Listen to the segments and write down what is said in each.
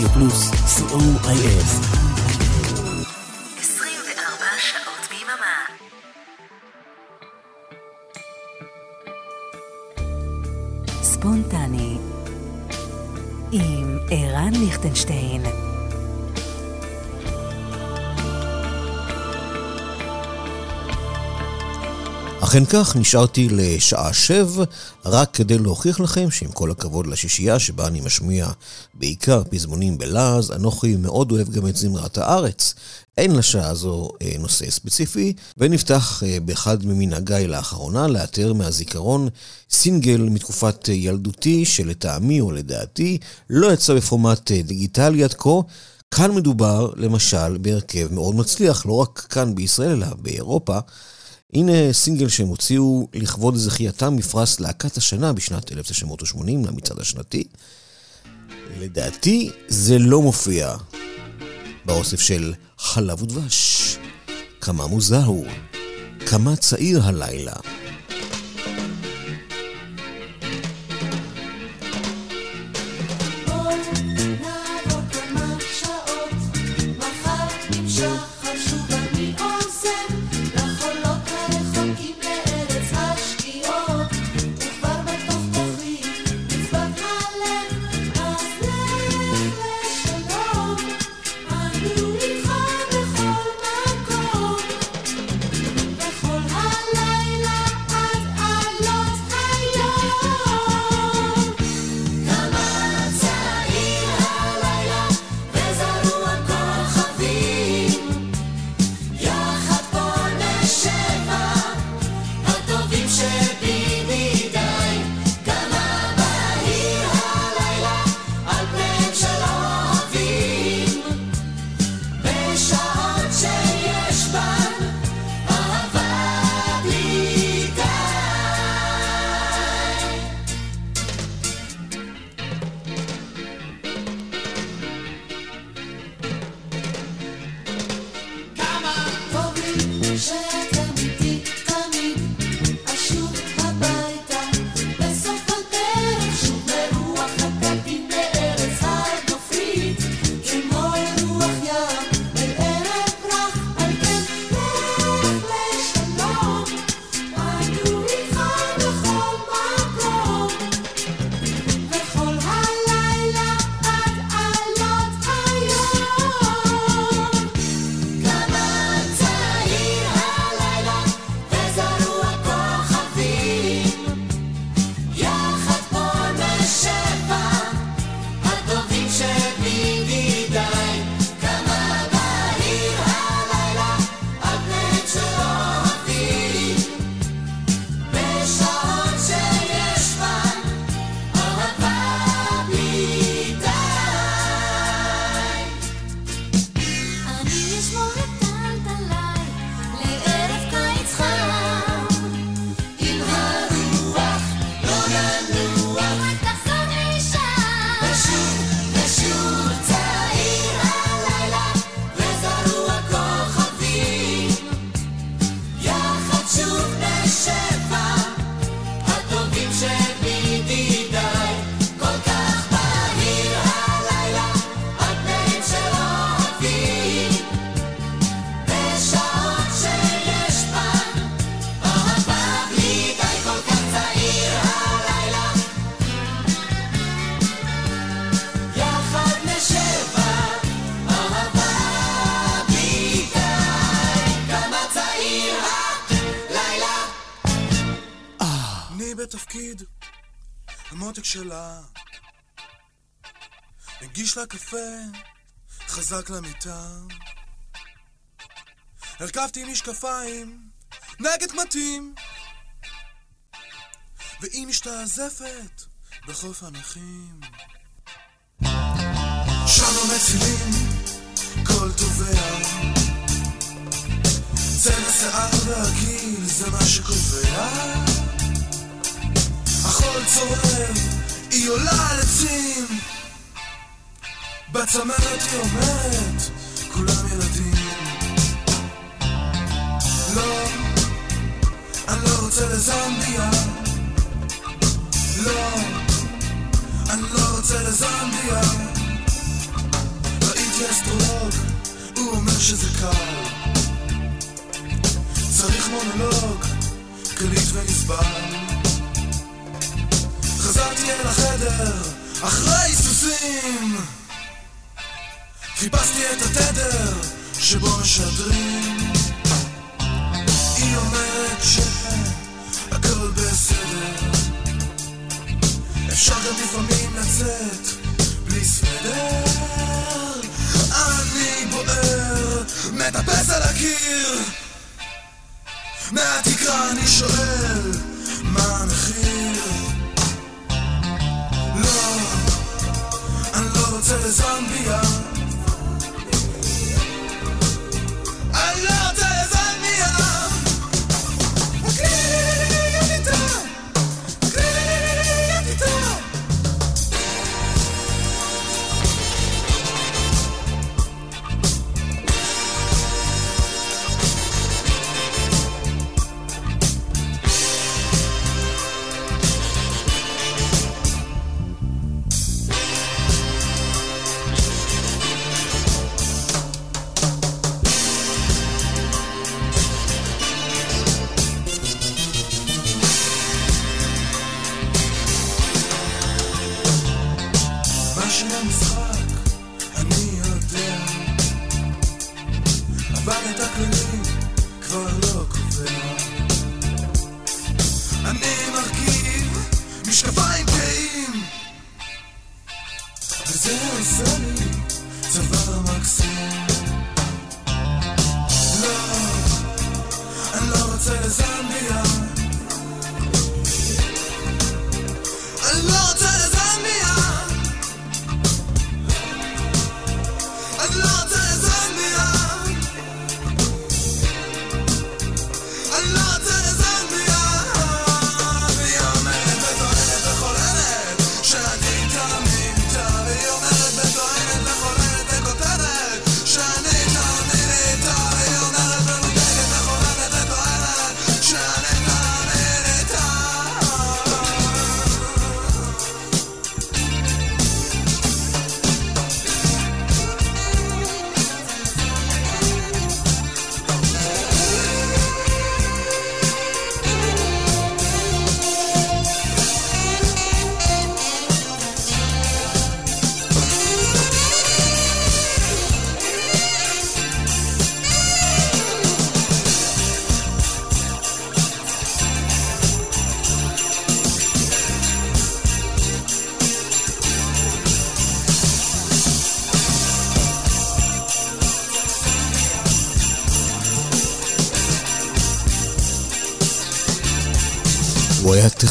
רדיו פלוס, co.il. 24 שעות ביממה. ספונטני עם ערן ליכטנשטיין אכן כך, נשארתי לשעה שב, רק כדי להוכיח לכם שעם כל הכבוד לשישייה שבה אני משמיע בעיקר פזמונים בלעז, אנוכי מאוד אוהב גם את זמרת הארץ. אין לשעה הזו אה, נושא ספציפי, ונפתח אה, באחד ממנהגיי לאחרונה לאתר מהזיכרון סינגל מתקופת ילדותי, שלטעמי או לדעתי לא יצא בפורמט אה, דיגיטלי עד כה. כאן מדובר למשל בהרכב מאוד מצליח, לא רק כאן בישראל אלא באירופה. הנה סינגל שהם הוציאו לכבוד זכייתם מפרס להקת השנה בשנת 1980 למצעד השנתי. לדעתי זה לא מופיע באוסף של חלב ודבש. כמה מוזר הוא, כמה צעיר הלילה. שלה. מגיש לה קפה, חזק למיטה. הרכבתי משקפיים, נגד קמטים. והיא משתעזפת בחוף הנכים. שם המצילים, כל תובע. צבע שיער והגיל זה מה שקובע. החול צורם, היא עולה על עצים. בצמרת היא אומרת, כולם ילדים. לא, אני לא רוצה לזמביה. לא, אני לא רוצה לזמביה. ראיתי אסטרולוג, הוא אומר שזה קל. צריך מונולוג, קליט ונסבל. יצאתי אל החדר, אחרי סוסים חיפשתי את התדר שבו משדרים. היא אומרת שהכל בסדר. אפשר גם לפעמים לצאת בלי סדר אני בוער, מטפס על הקיר. מהתקרה אני שואל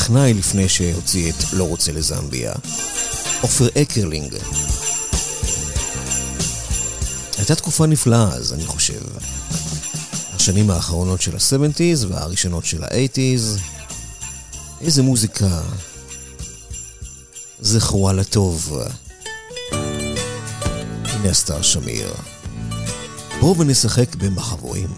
טכנאי לפני שהוציא את "לא רוצה לזמביה", עופר אקרלינג. הייתה תקופה נפלאה אז, אני חושב. השנים האחרונות של ה-70's והראשונות של ה-80's. איזה מוזיקה זכורה לטוב. הנה אסתר שמיר. בואו ונשחק במחבואים.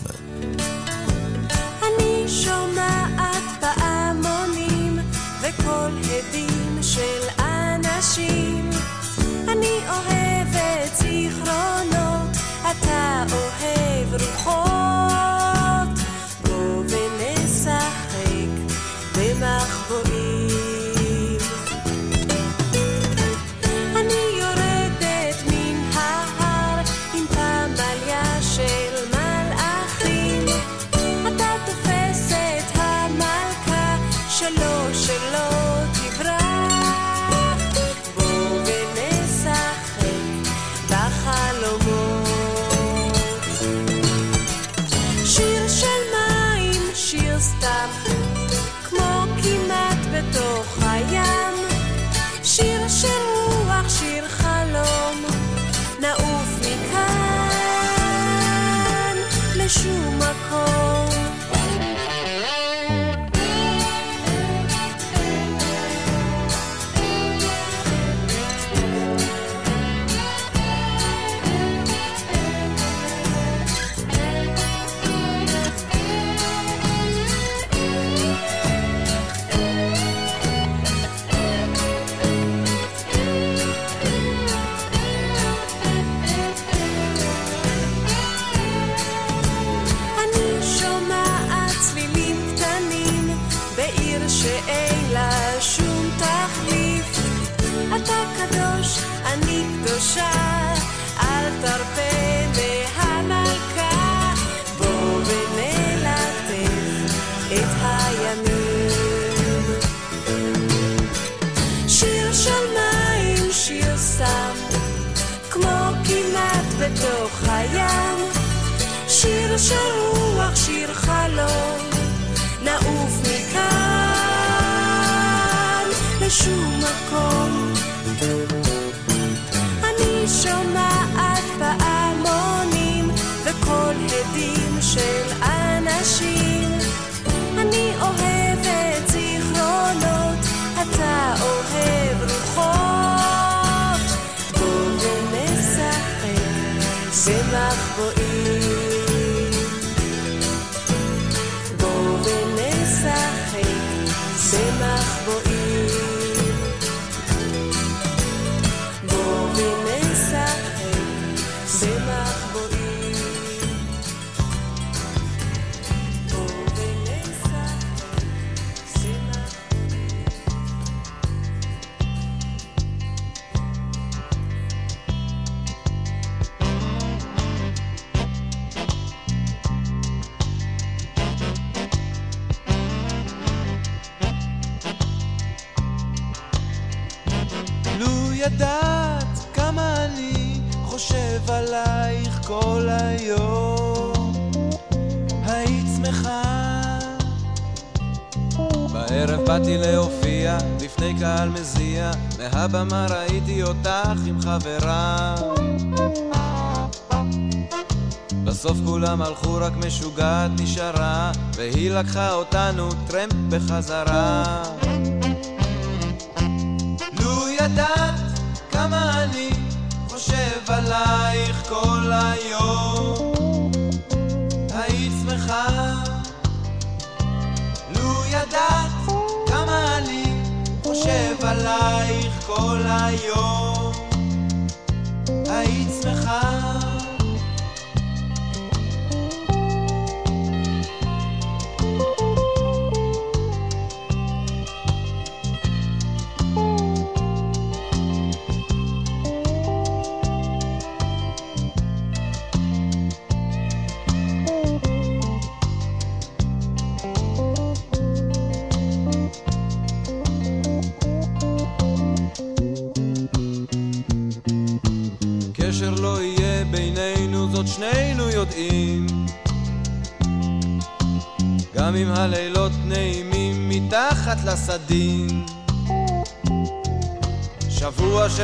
מהבמה ראיתי אותך עם חברה. בסוף כולם הלכו, רק משוגעת נשארה, והיא לקחה אותנו טרמפ בחזרה. לו ידעת כמה אני חושב עלייך כל היום, כל היום, היית שמחה.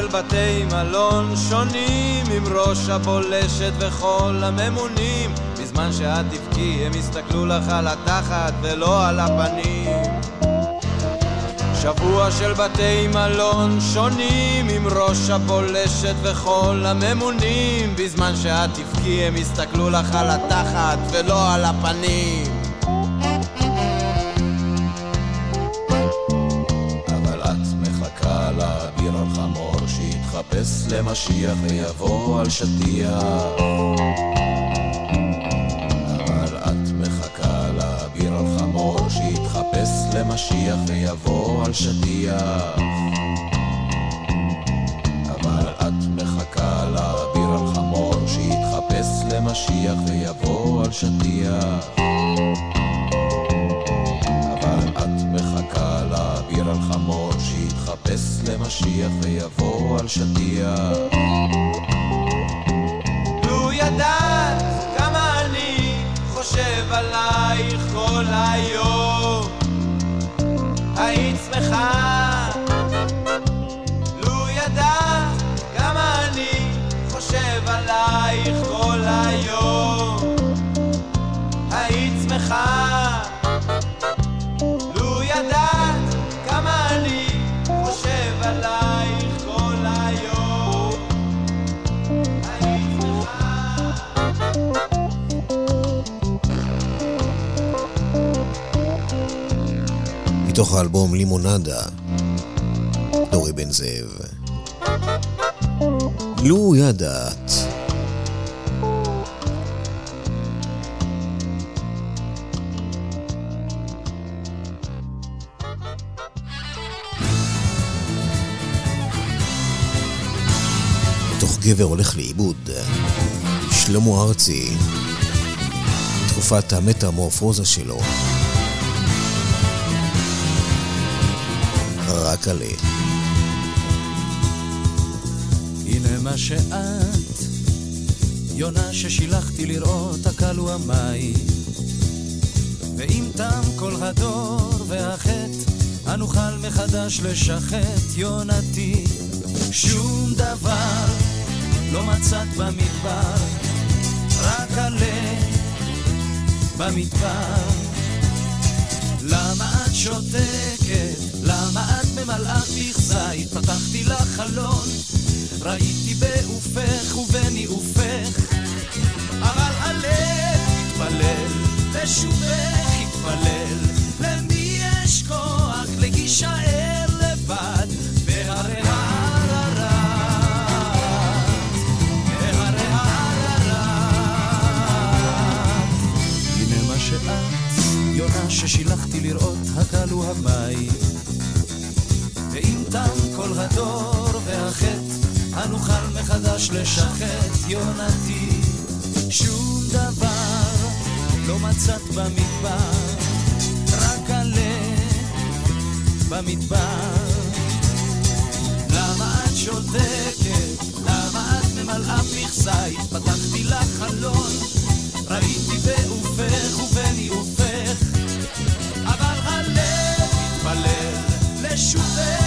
של בתי מלון שונים עם ראש הבולשת וכל הממונים. בזמן שאת תבכי הם יסתכלו לך על התחת ולא על הפנים. שבוע של בתי מלון שונים עם ראש הבולשת וכל הממונים. בזמן שאת תבכי הם יסתכלו לך על התחת ולא על הפנים שיתחפש למשיח ויבוא על שטיח. אבל את מחכה לאביר על חמור שיתחפש למשיח ויבוא על שטיח. אבל את מחכה לאביר על חמור שיתחפש למשיח ויבוא על שטיח שיתחפש למשיח ויבוא על שטיח. לו ידעת כמה אני חושב עלייך כל היום. היית שמחה מתוך האלבום לימונדה, דורי בן זאב. לו ידעת. תוך גבר הולך לאיבוד, שלמה ארצי, תקופת המטמורפוזה שלו. רק עלה. הנה מה שאת, יונה ששילחתי לראות הקלו המים. ואם תם כל הדור והחטא, הנוכל מחדש לשחט יונתי. שום דבר לא מצאת במדבר, רק עלה במדבר. למה שותקת? למה את ממלאה זית? פתחתי לך חלון, ראיתי בעופך ובניאופך, אבל הלב התפלל, לשובך התפלל, למי יש כוח להישאר לבד ששילחתי לראות הקלו המים. ואם תם כל הדור והחטא, הנוכל מחדש לשחט יונתי. שום דבר לא מצאת במדבר, רק עלה במדבר. למה את שותקת? למה את ממלאה מכסייך? פתחתי לך חלון, ראיתי בעופך לשובך התפלל,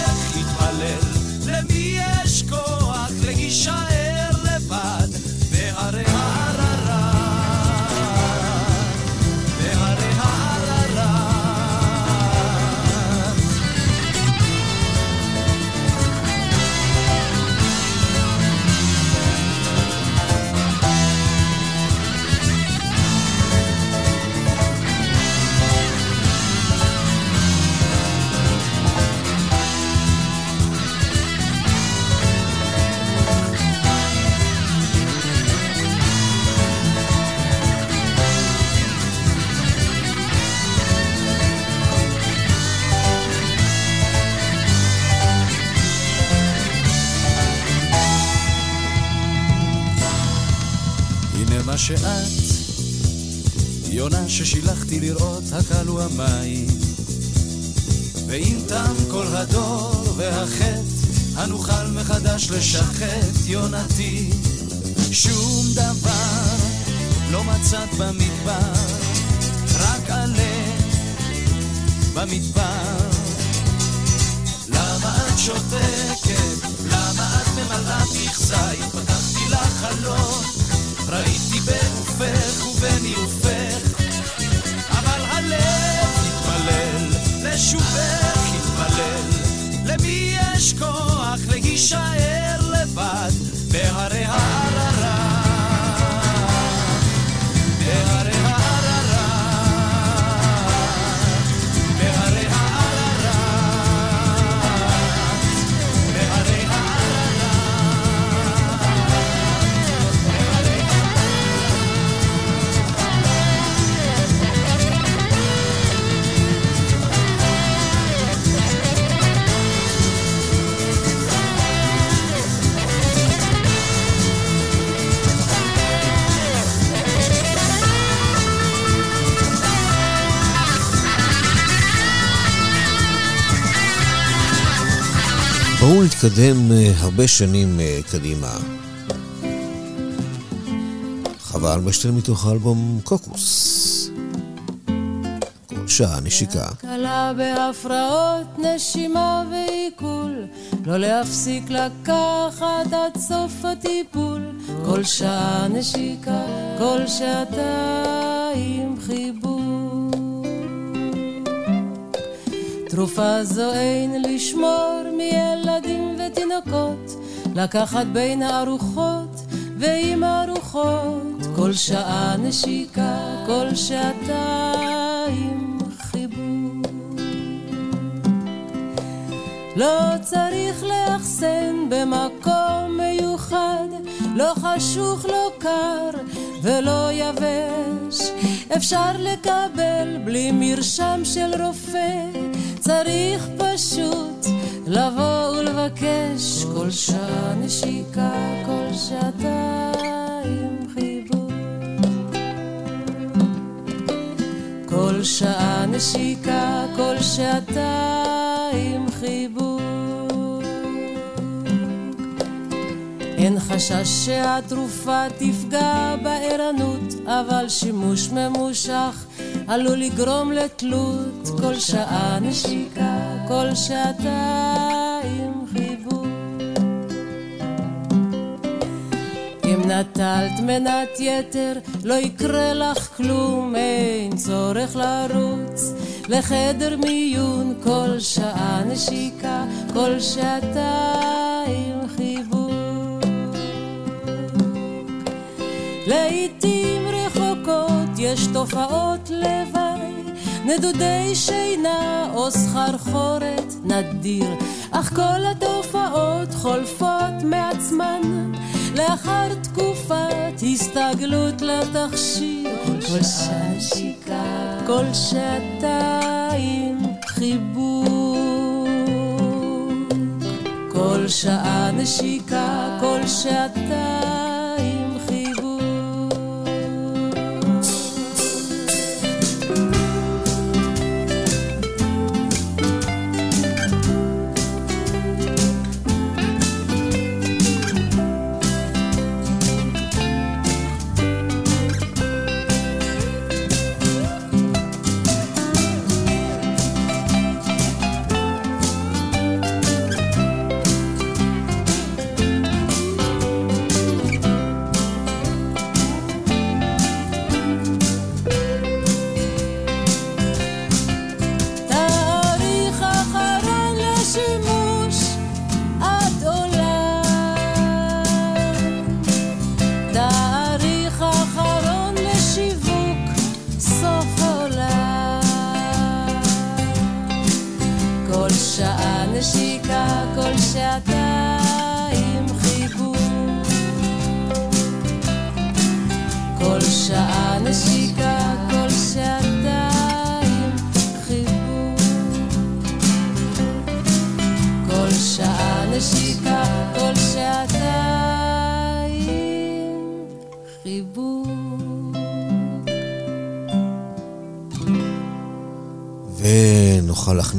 לראות הקלו המים. ואם תם כל הדור והחטא, הנוכל מחדש לשחט יונתי. שום דבר לא מצאת במדבר, רק עלה במדבר. למה את שותקת? למה את ממלאה מכסה? פתחתי לך ראיתי בעופך בואו נתקדם אה, הרבה שנים אה, קדימה. חווה אלברשטיין מתוך האלבום קוקוס. כל שעה נשיקה. קלה בהפרעות נשימה ועיכול, לא להפסיק לקחת עד סוף הטיפול. כל שעה נשיקה, כל שעתיים חיבור. תרופה זו אין לשמור מילדים ותינוקות, לקחת בין הארוחות ועם הארוחות, כל שעה נשיקה, כל שעתיים חיבור. לא צריך לאחסן במקום מיוחד, לא חשוך, לא קר ולא יבש. אפשר לקבל בלי מרשם של רופא, צריך פשוט לבוא ולבקש כל שעה נשיקה, כל שעתיים חיבור. כל שעה נשיקה, כל שעתיים חיבור. אין חשש שהתרופה תפגע בערנות, אבל שימוש ממושך עלול לגרום לתלות. כל שעה נשיקה, כל שעתיים חיבור. אם נטלת מנת יתר, לא יקרה לך כלום, אין צורך לרוץ לחדר מיון. כל שעה נשיקה, כל שעתיים חיבור. לעתים רחוקות יש תופעות לוואי, נדודי שינה או סחרחורת נדיר, אך כל התופעות חולפות מעצמן, לאחר תקופת הסתגלות לתכשיר. כל שעה נשיקה, כל שעתיים חיבור. כל שעה נשיקה, כל שעתיים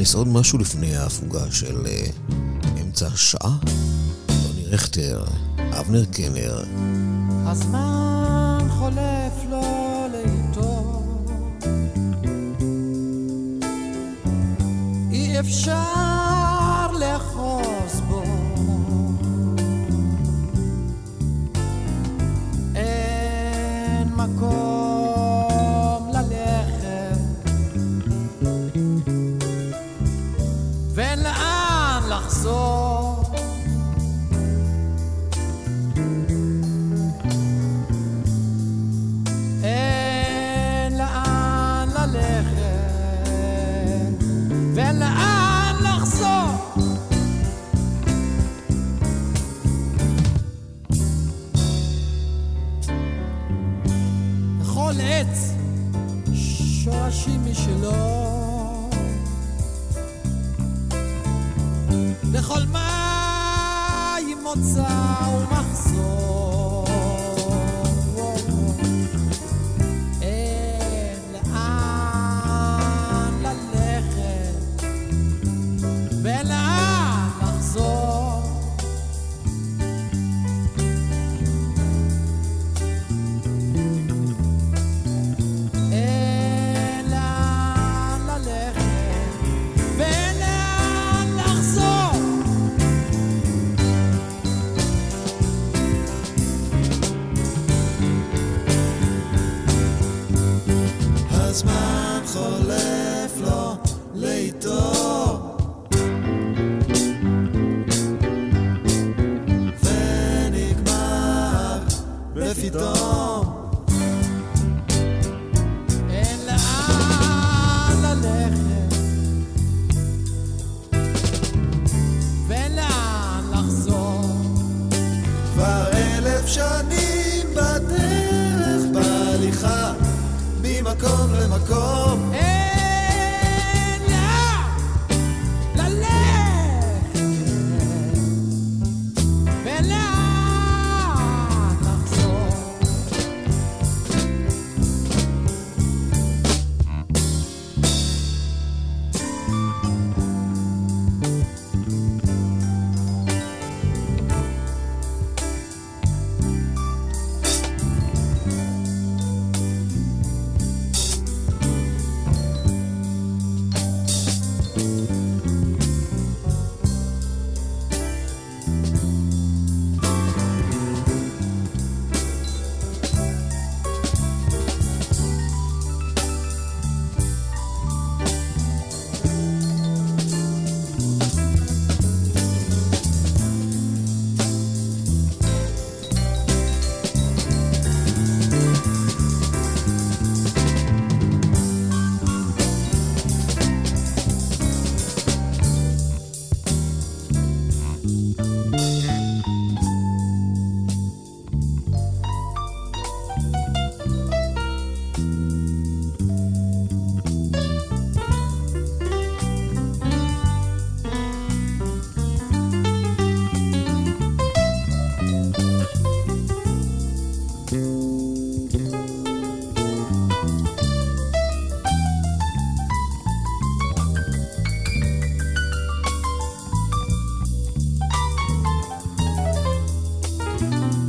להכניס עוד משהו לפני ההפוגה של אה, אמצע השעה. רוני רכטר, אבנר קנר, הזמן חולף לו לאיתו. אי אפשר לאחוז Bye.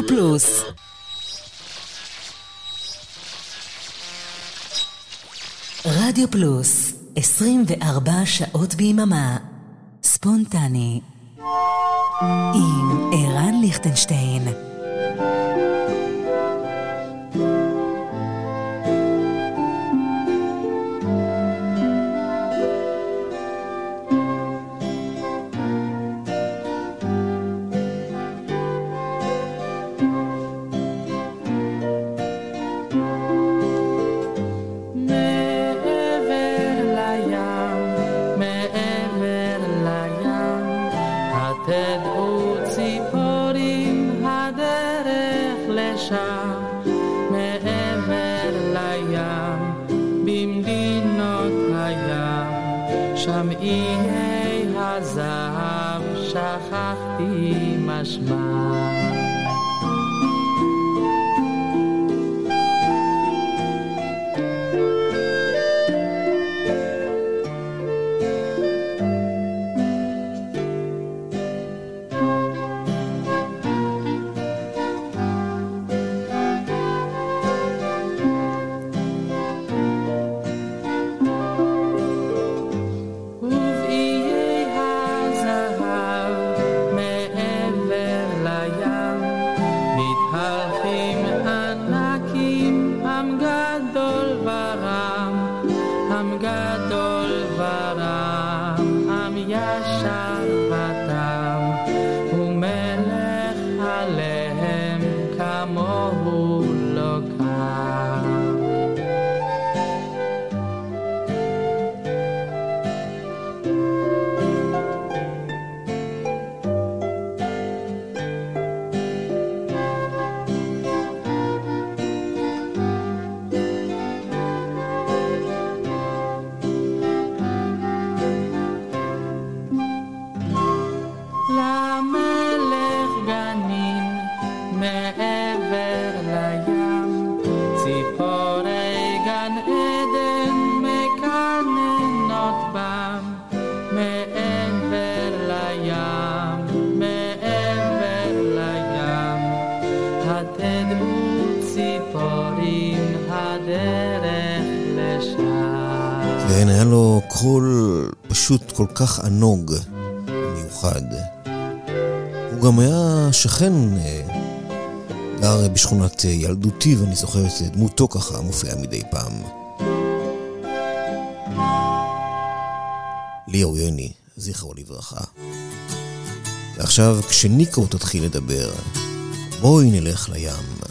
רדיו פלוס. רדיו פלוס, 24 שעות ביממה, ספונטני, עם ערן ליכטנשטיין. לו קול פשוט כל כך ענוג, מיוחד. הוא גם היה שכן, אה, גר בשכונת אה, ילדותי, ואני זוכר את דמותו ככה מופיעה מדי פעם. ליאור יוני, זכרו לברכה. ועכשיו, כשניקו תתחיל לדבר, בואי נלך לים.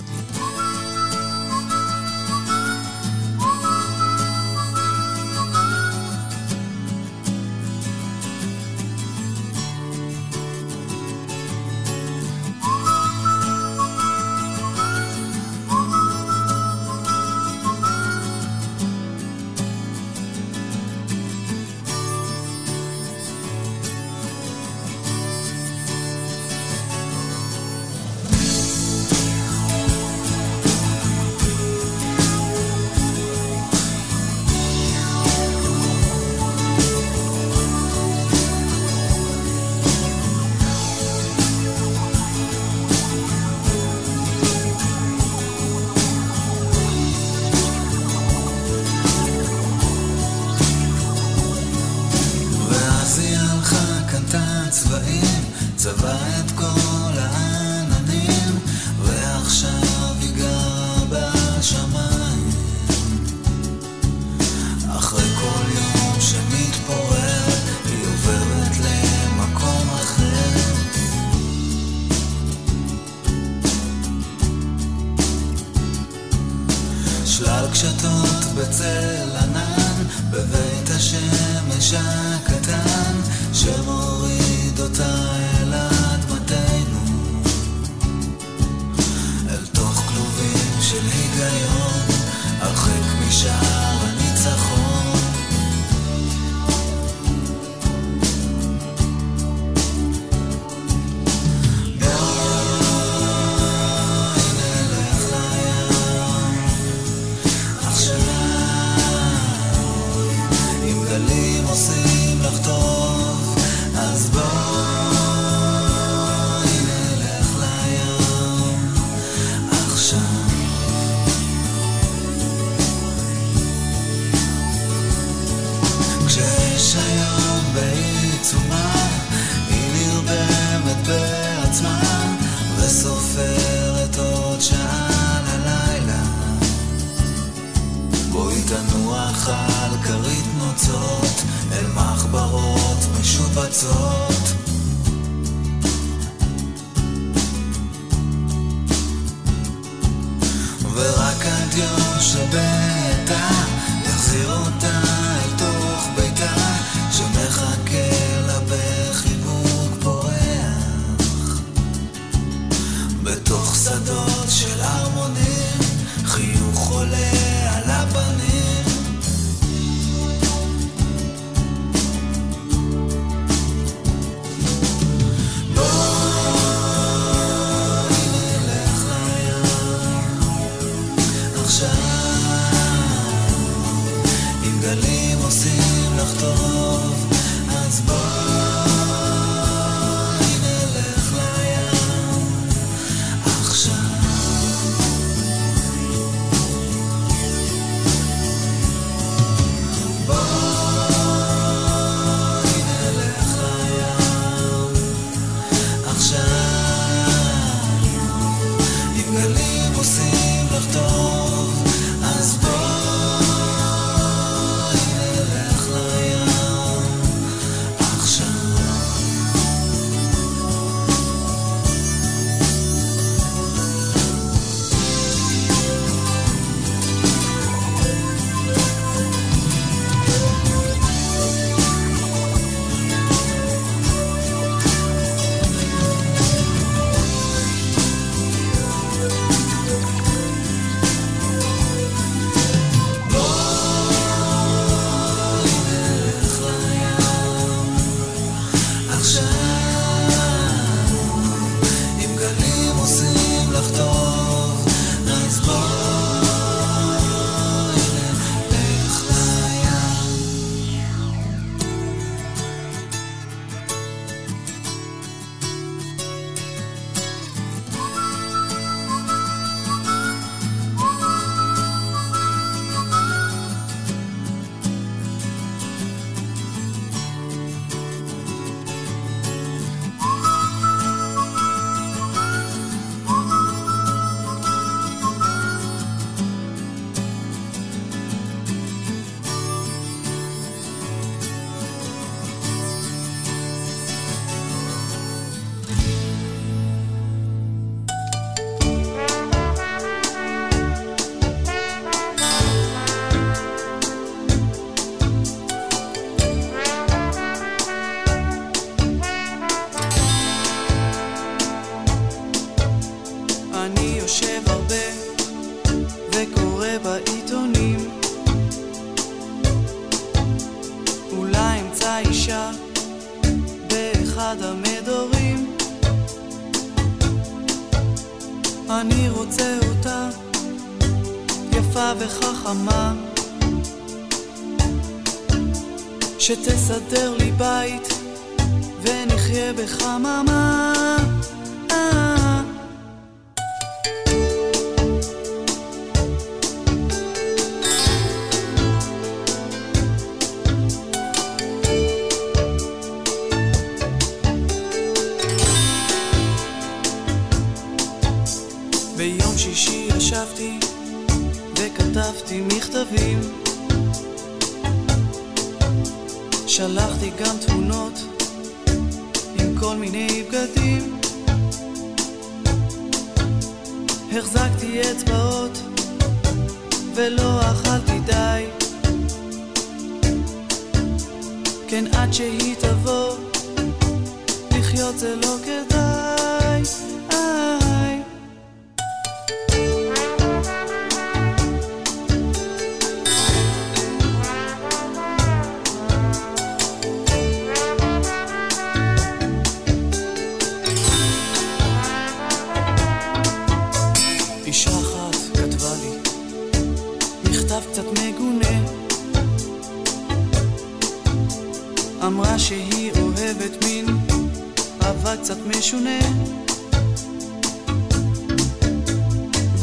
בקשתות בצל ענן, בבית השמש הקטן, שמוריד אותה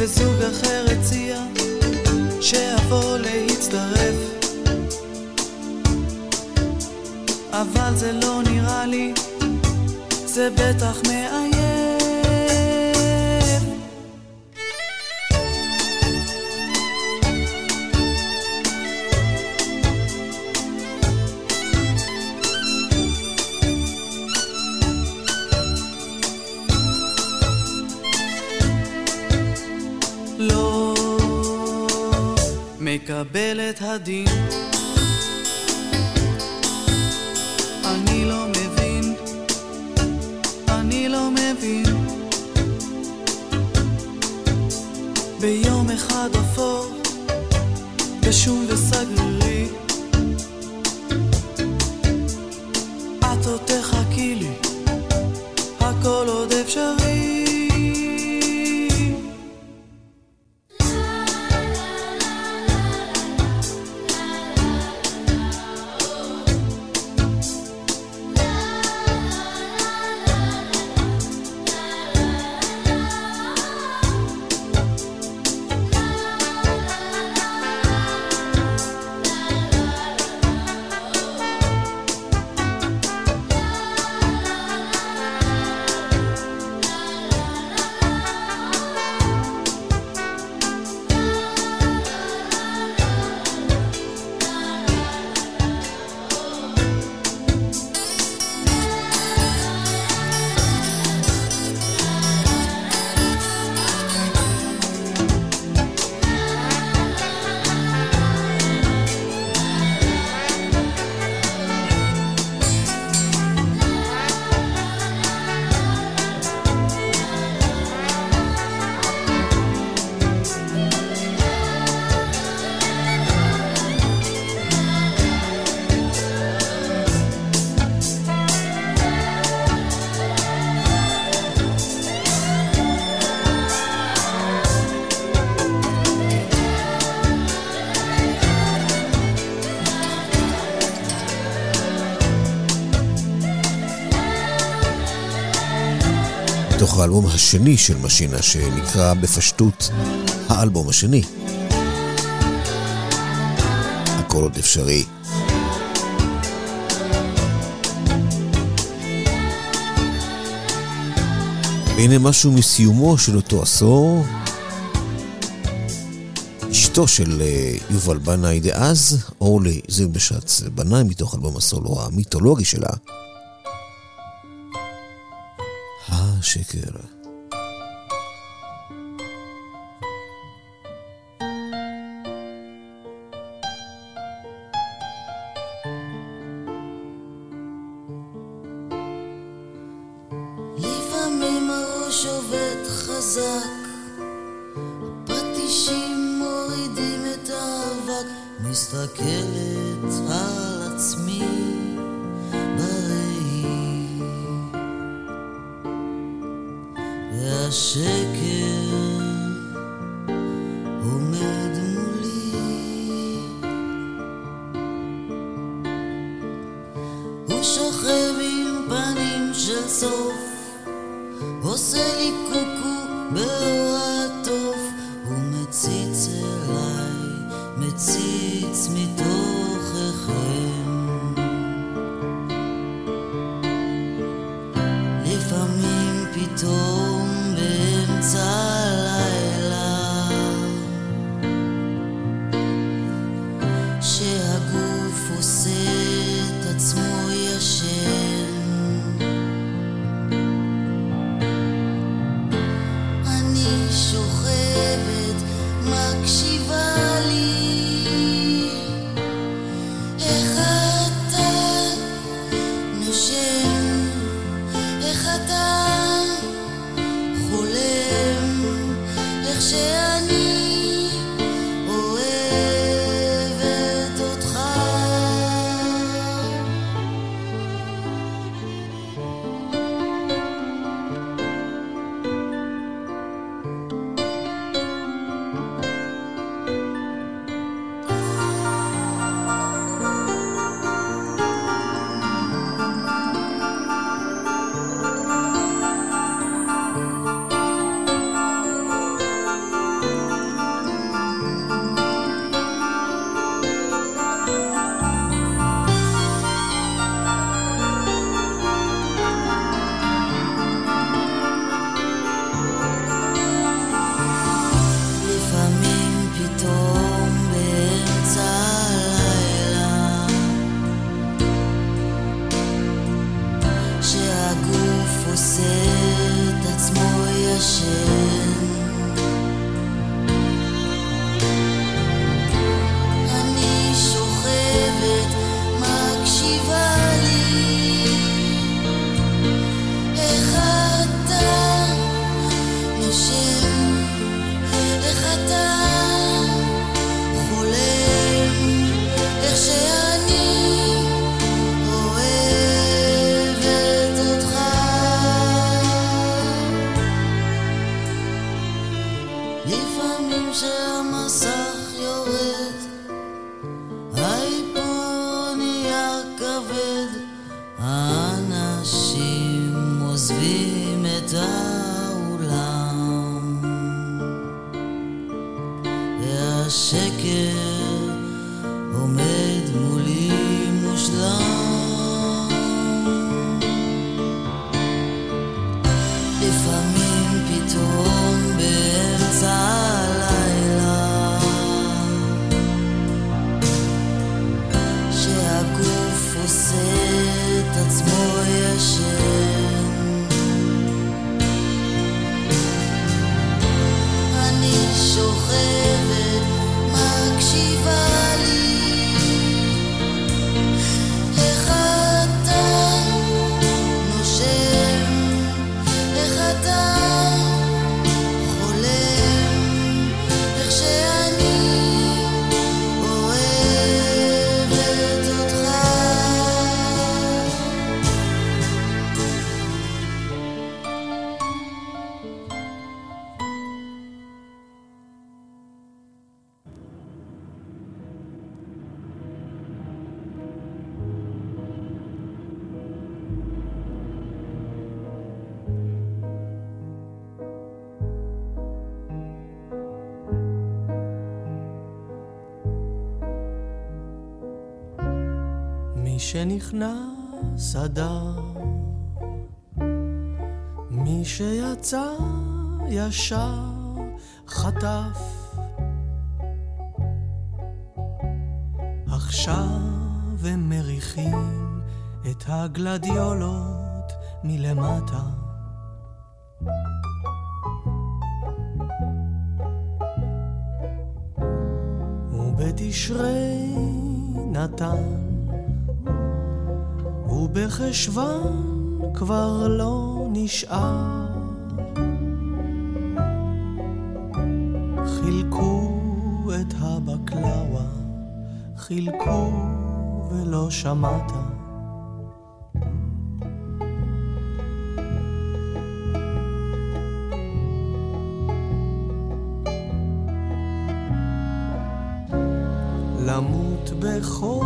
וזוג אחר הציע שאבוא להצטרף. אבל זה לא נראה לי, זה בטח מאיים. לקבל את הדין. באלבום השני של משינה, שנקרא בפשטות האלבום השני. הכל עוד אפשרי. והנה משהו מסיומו של אותו עשור. אשתו של אה, יובל בנאי דאז, אורלי זילבשץ בנאי, מתוך אלבום הסולו המיתולוגי שלה. şekeri. ציץ מתוככם מי שנכנס אדר, מי שיצא ישר חטף. עכשיו הם מריחים את הגלדיולות מלמטה. ובתשרי נתן ובחשוון כבר לא נשאר. חילקו את הבקלאווה, חילקו ולא שמעת. למות בחורף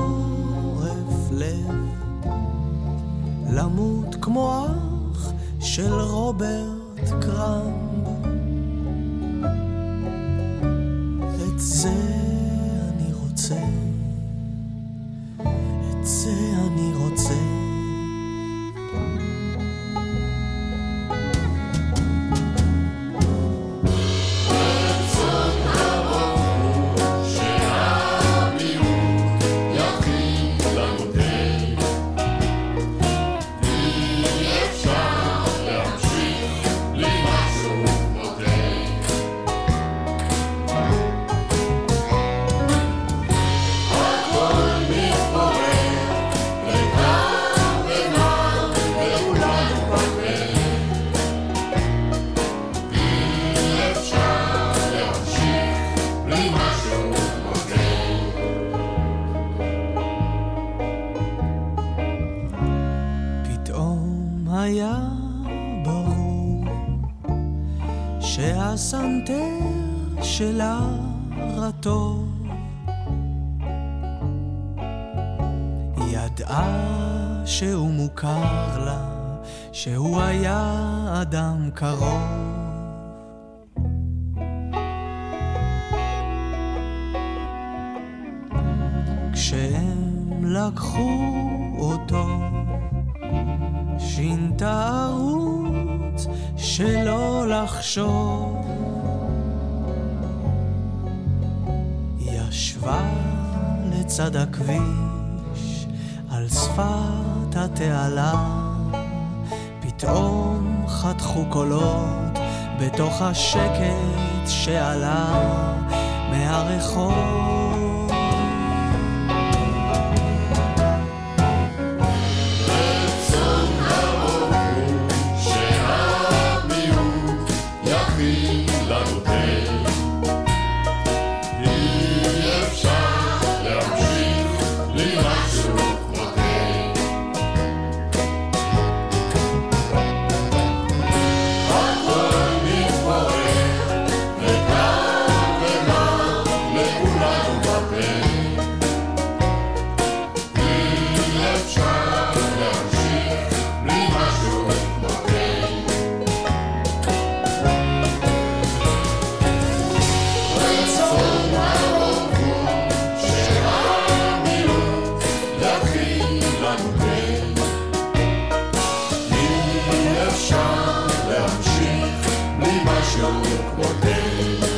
שלה רטוב ידעה שהוא מוכר לה, שהוא היה אדם קרוב כשהם לקחו אותו שינתה ערוץ שלא לחשוב. לצד הכביש על שפת התעלה, פתאום חתכו קולות בתוך השקט שעלה מהרחוב. ממה שהוא כמותנו.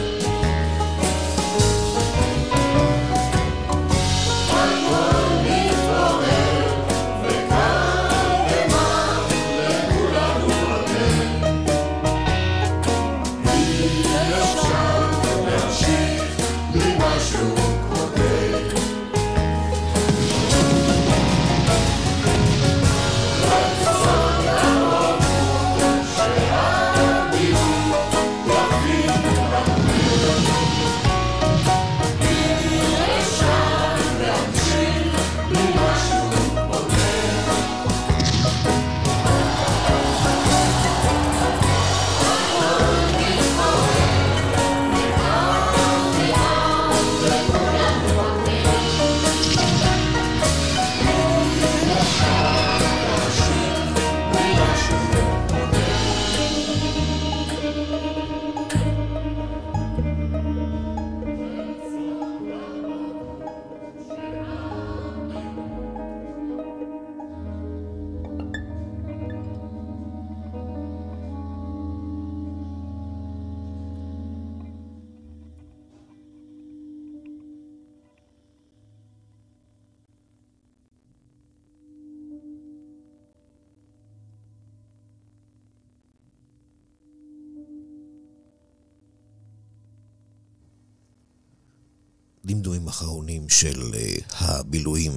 אחרונים של uh, הבילויים.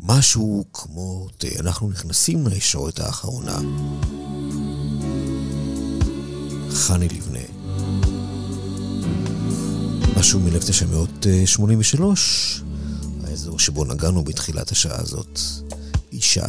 משהו כמו, תראה, אנחנו נכנסים לישורת האחרונה. חני לבנה. משהו מ-1983, האזור שבו נגענו בתחילת השעה הזאת. אישה.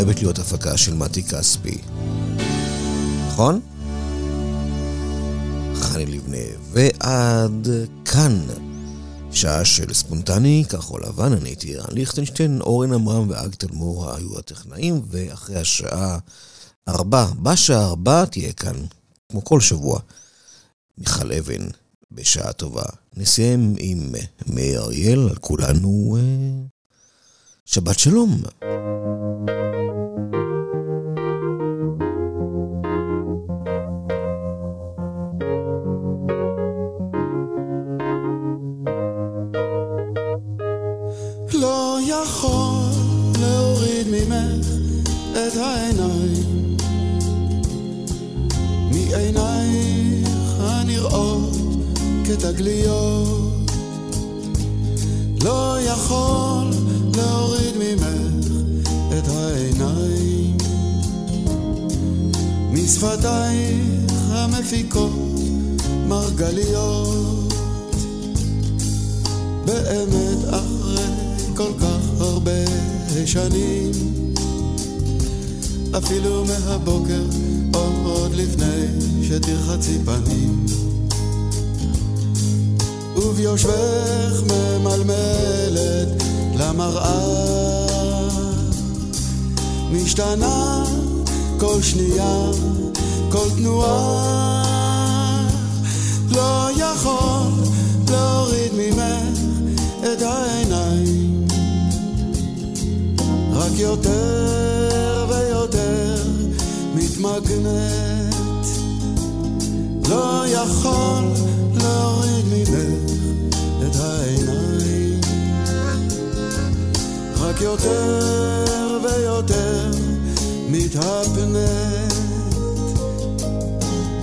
חייבת להיות הפקה של מתי כספי. נכון? חני לבנה, ועד כאן. שעה של ספונטני, כחול לבן, אני הייתי רן ליכטנשטיין, אורן עמרם ואג תלמור היו הטכנאים, ואחרי השעה ארבע, בשעה ארבע תהיה כאן, כמו כל שבוע, מיכל אבן, בשעה טובה. נסיים עם מאיר אריאל, על כולנו אה, שבת שלום. את העיניים. מעינייך הנראות כתגליות. לא יכול להוריד ממך את העיניים. משפתייך המפיקות מרגליות. באמת אחרי כל כך הרבה שנים אפילו מהבוקר או עוד לפני שתרחצי פנים. וביושבך ממלמלת למראה. משתנה כל שנייה, כל תנועה. לא יכול להוריד ממך את העיניים. רק יותר מתמגנת לא יכול להוריד ממך את העיניים. רק יותר ויותר מתהפנת.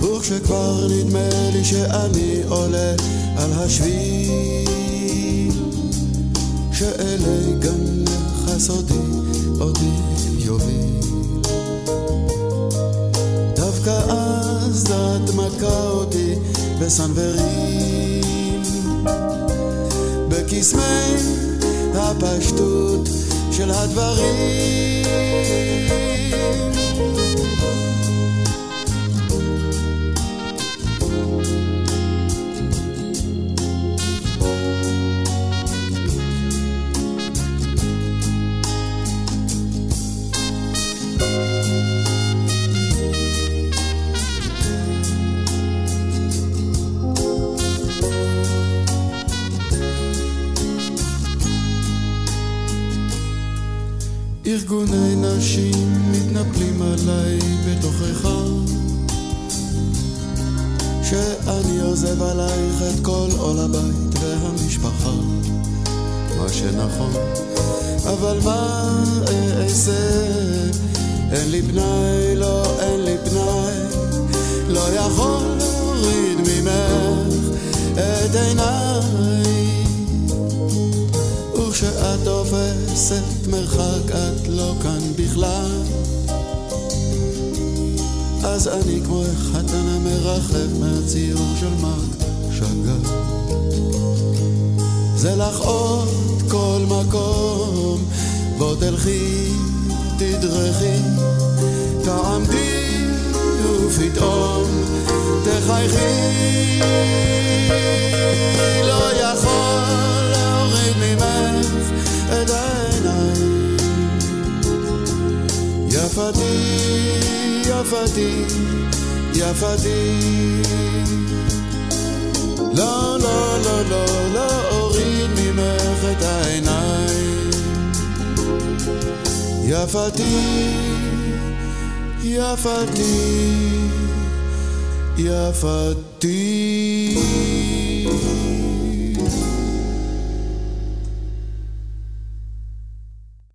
וכשכבר נדמה לי שאני עולה על השביל שאלי גנך הסודי אותי יוביל דווקא אז את מכה אותי בסנוורים. בקסמי הפשטות של הדברים